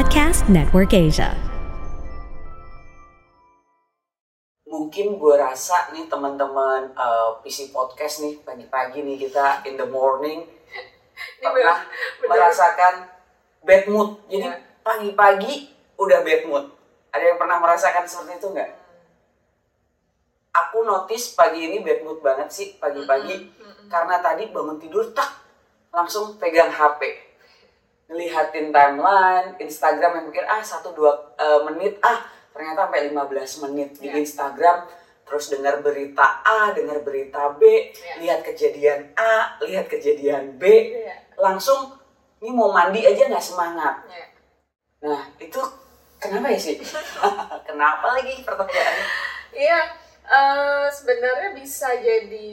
Podcast Network Asia. mungkin gue rasa nih teman-teman uh, PC podcast nih pagi-pagi nih kita in the morning Ini pernah bener- bener- merasakan bad mood. Jadi Ya. pagi-pagi udah bad mood. Ada yang pernah merasakan seperti itu nggak? Aku notice pagi ini bad mood banget sih pagi-pagi karena tadi bangun tidur tak langsung pegang HP ngelihatin timeline Instagram yang pikir ah satu dua eh, menit ah ternyata sampai 15 menit di Ya. Instagram terus dengar berita A dengar berita B Ya. lihat kejadian A lihat kejadian B Iya. langsung ini mau mandi aja nggak semangat Iya. nah itu kenapa ya sih kenapa lagi pertanyaannya Iya, eh, sebenarnya bisa jadi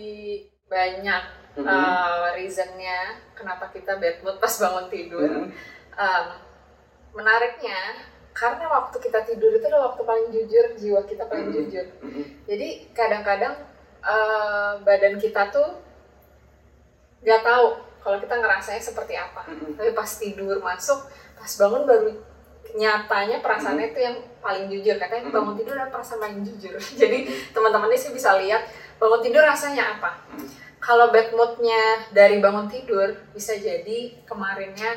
banyak Mhm. eh, reasonnya kenapa kita bad mood pas bangun tidur. Mhm. Em, menariknya karena waktu kita tidur itu adalah waktu paling jujur, jiwa kita paling Mhm. jujur. Mhm. Jadi kadang-kadang eh, badan kita tuh nggak tahu kalau kita ngerasanya seperti apa. Mhm. Tapi pas tidur masuk, pas bangun baru nyatanya perasaannya itu yang paling jujur. Katanya Mhm. bangun tidur adalah perasaan paling jujur. Jadi teman-teman ini sih bisa lihat bangun tidur rasanya apa. Mhm. Kalau bad moodnya dari bangun tidur bisa jadi kemarinnya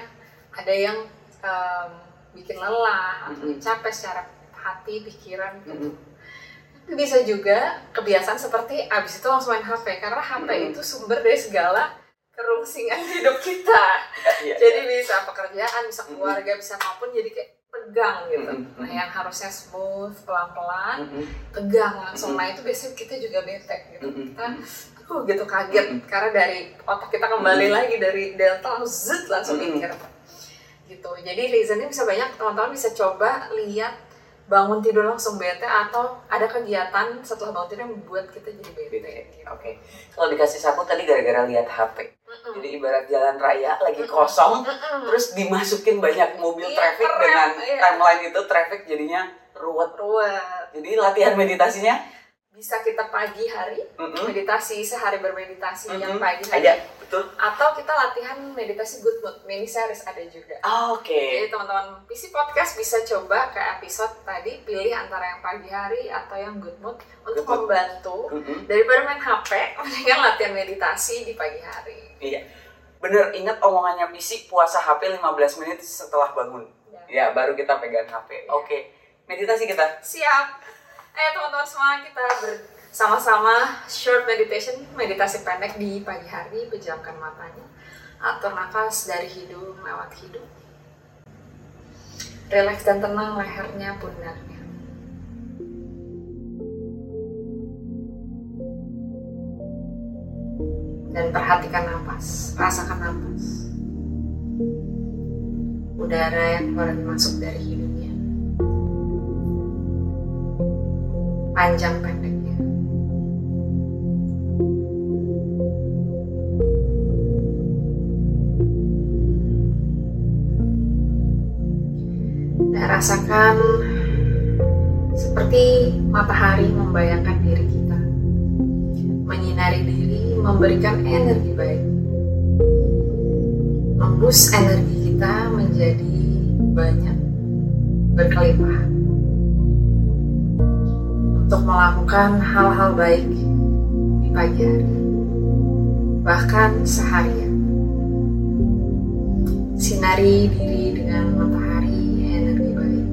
ada yang em, bikin lelah atau Mhm. capek secara hati, pikiran gitu. Mhm. Tapi bisa juga kebiasaan seperti abis itu langsung main HP karena HP Mhm. itu sumber dari segala kerungsingan hidup kita. Iya, Jadi iya. bisa pekerjaan, bisa keluarga, bisa apa pun jadi kayak tegang gitu. Mhm. Nah yang harusnya smooth, pelan-pelan, Mhm. tegang langsung. Mhm. Nah itu biasanya kita juga bete gitu. Mhm. Kita uh, gitu kaget Mhm. karena dari otak kita kembali Mhm. lagi dari delta langsung zut langsung Mhm. mikir gitu. Jadi reasonnya bisa banyak teman-teman bisa coba lihat bangun tidur langsung bete atau ada kegiatan setelah bangun tidur yang membuat kita jadi bete. gitu. Oke, kalau dikasih sapu tadi gara-gara lihat HP. Mm-mm. Jadi ibarat jalan raya lagi kosong, Mm-mm. terus dimasukin banyak mobil Iya, traffic keren, dengan iya. timeline itu traffic jadinya ruwet. ruwet. Jadi latihan meditasinya Bisa kita pagi hari mm-mm, meditasi sehari bermeditasi yang mm-mm, pagi hari aja, betul. atau kita latihan meditasi good mood mini series ada juga. Ah, Oke. Jadi teman-teman PC Podcast bisa coba ke episode tadi pilih antara yang pagi hari atau yang good mood untuk Good membantu Mm-mm, daripada main HP mendingan latihan meditasi di pagi hari. Iya. Bener ingat omongannya PC puasa HP 15 menit setelah bangun. Ya. Ya, baru kita pegang HP. Iya. Oke. Meditasi kita. Siap. Ayo teman-teman semua kita bersama-sama short meditation, meditasi pendek di pagi hari, pejamkan matanya. Atur nafas dari hidung lewat hidung. Relax dan tenang lehernya, pundaknya. Dan perhatikan nafas, rasakan nafas. Udara yang keluar masuk dari hidungnya. Panjang pendeknya. Dan rasakan seperti matahari membayangkan diri kita, menyinari diri, memberikan energi baik, membus energi kita menjadi banyak, berkelimpahan untuk melakukan hal-hal baik di pagi hari, bahkan seharian. Sinari diri dengan matahari energi baik.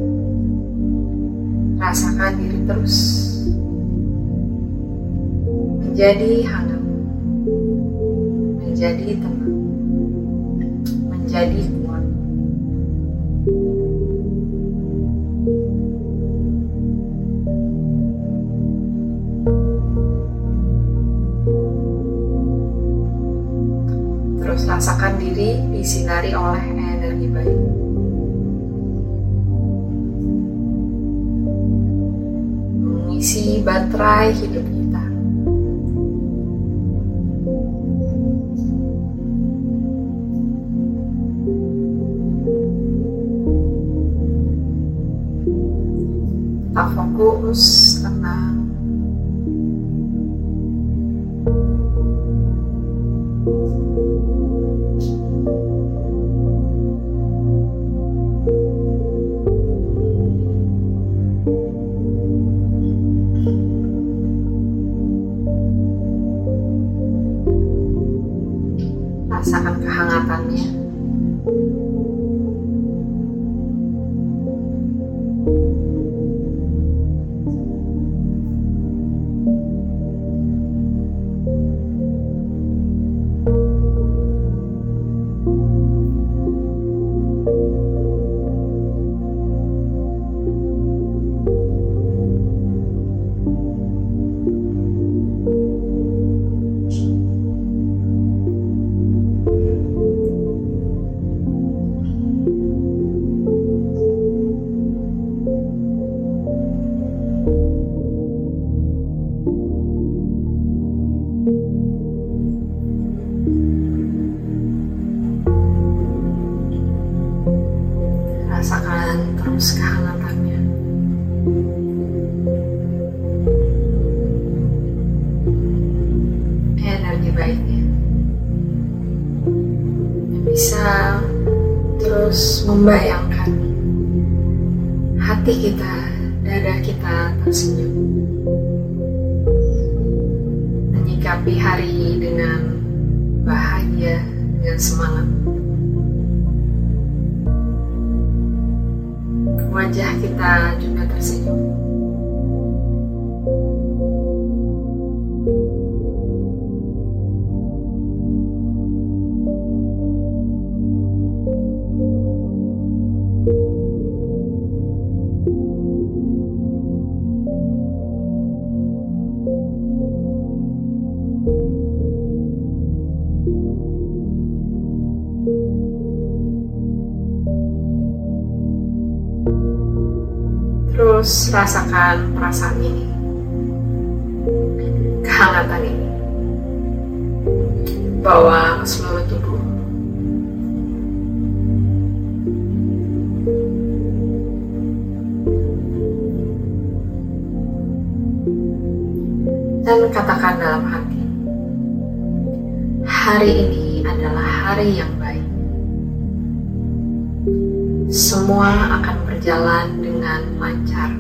Rasakan diri terus menjadi hangat, menjadi tenang, menjadi kuat. Terus rasakan diri disinari oleh energi baik. Mengisi baterai hidup kita. Tak fokus, tenang. kehangatannya. rasakan kehangatannya. Terus kehangatannya. Energi baiknya yang bisa terus membayangkan hati kita, dada kita tersenyum. Menyikapi hari dengan bahagia, dengan semangat. Wajah kita juga tersenyum. Terus rasakan perasaan ini, kehangatan ini, bawa ke seluruh tubuh. Dan katakan dalam hati, hari ini adalah hari yang baik. Semua akan berjalan dengan lancar.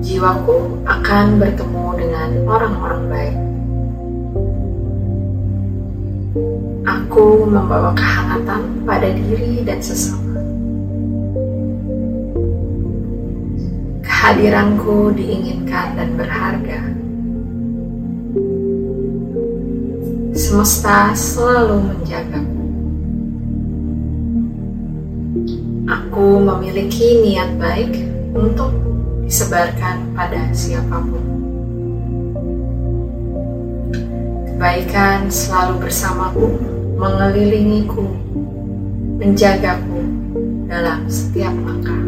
Jiwaku akan bertemu dengan orang-orang baik. Aku membawa kehangatan pada diri dan sesama. Kehadiranku diinginkan dan berharga. Semesta selalu menjagaku. Aku memiliki niat baik untuk disebarkan pada siapa pun. Kebaikan selalu bersamaku, mengelilingiku, menjagaku dalam setiap langkah.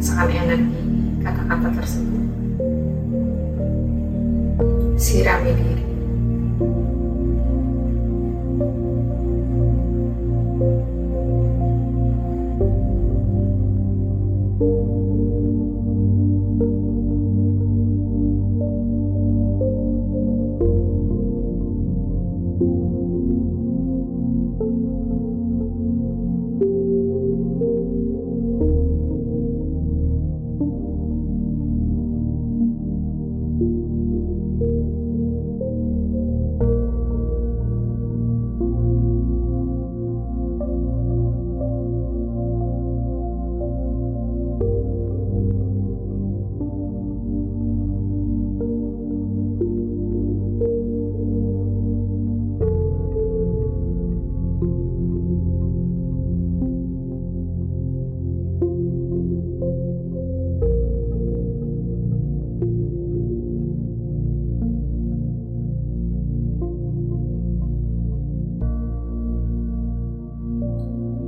Rasakan energi kata-kata tersebut. Sirami diri.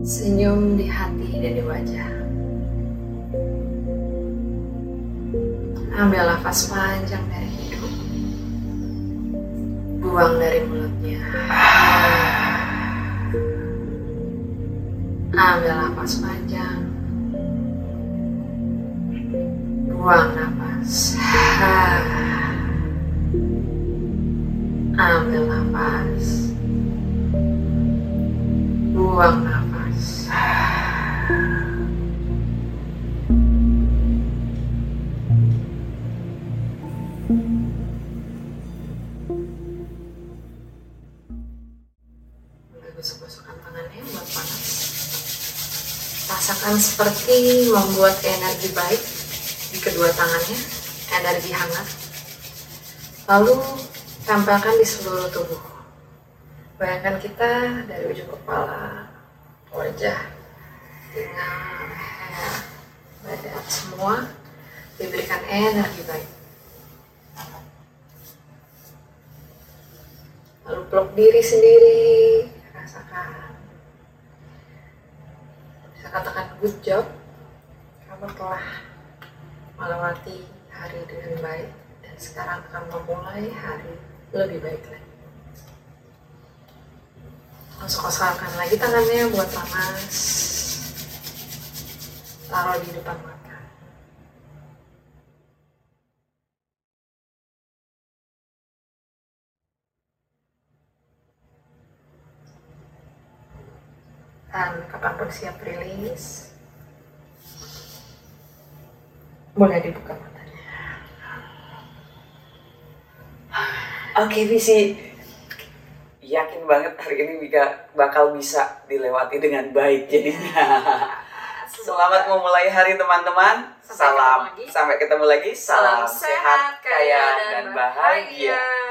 Senyum di hati dan di wajah. Ambil nafas panjang dari hidung. Buang dari mulutnya. Ambil nafas panjang. Buang nafas. Ambil nafas. Buang nafas. Rasakan seperti membuat energi baik di kedua tangannya, energi hangat. Lalu tempelkan di seluruh tubuh. Bayangkan kita dari ujung kepala, wajah, leher, badan semua diberikan energi baik. Lalu peluk diri sendiri, rasakan. Bisa katakan good job, kamu telah melewati hari dengan baik dan sekarang akan memulai hari lebih baik lagi. Kosong-kosongkan lagi tangannya buat panas. Taruh di depan mata. Dan kapan pun siap rilis, boleh dibuka matanya. Oke, Visi. Yakin banget hari ini Mika bakal bisa dilewati dengan baik jadinya. Selamat memulai hari teman-teman. Salam ketemu lagi. sampai ketemu lagi. Salam Salam sehat, kaya dan bahagia.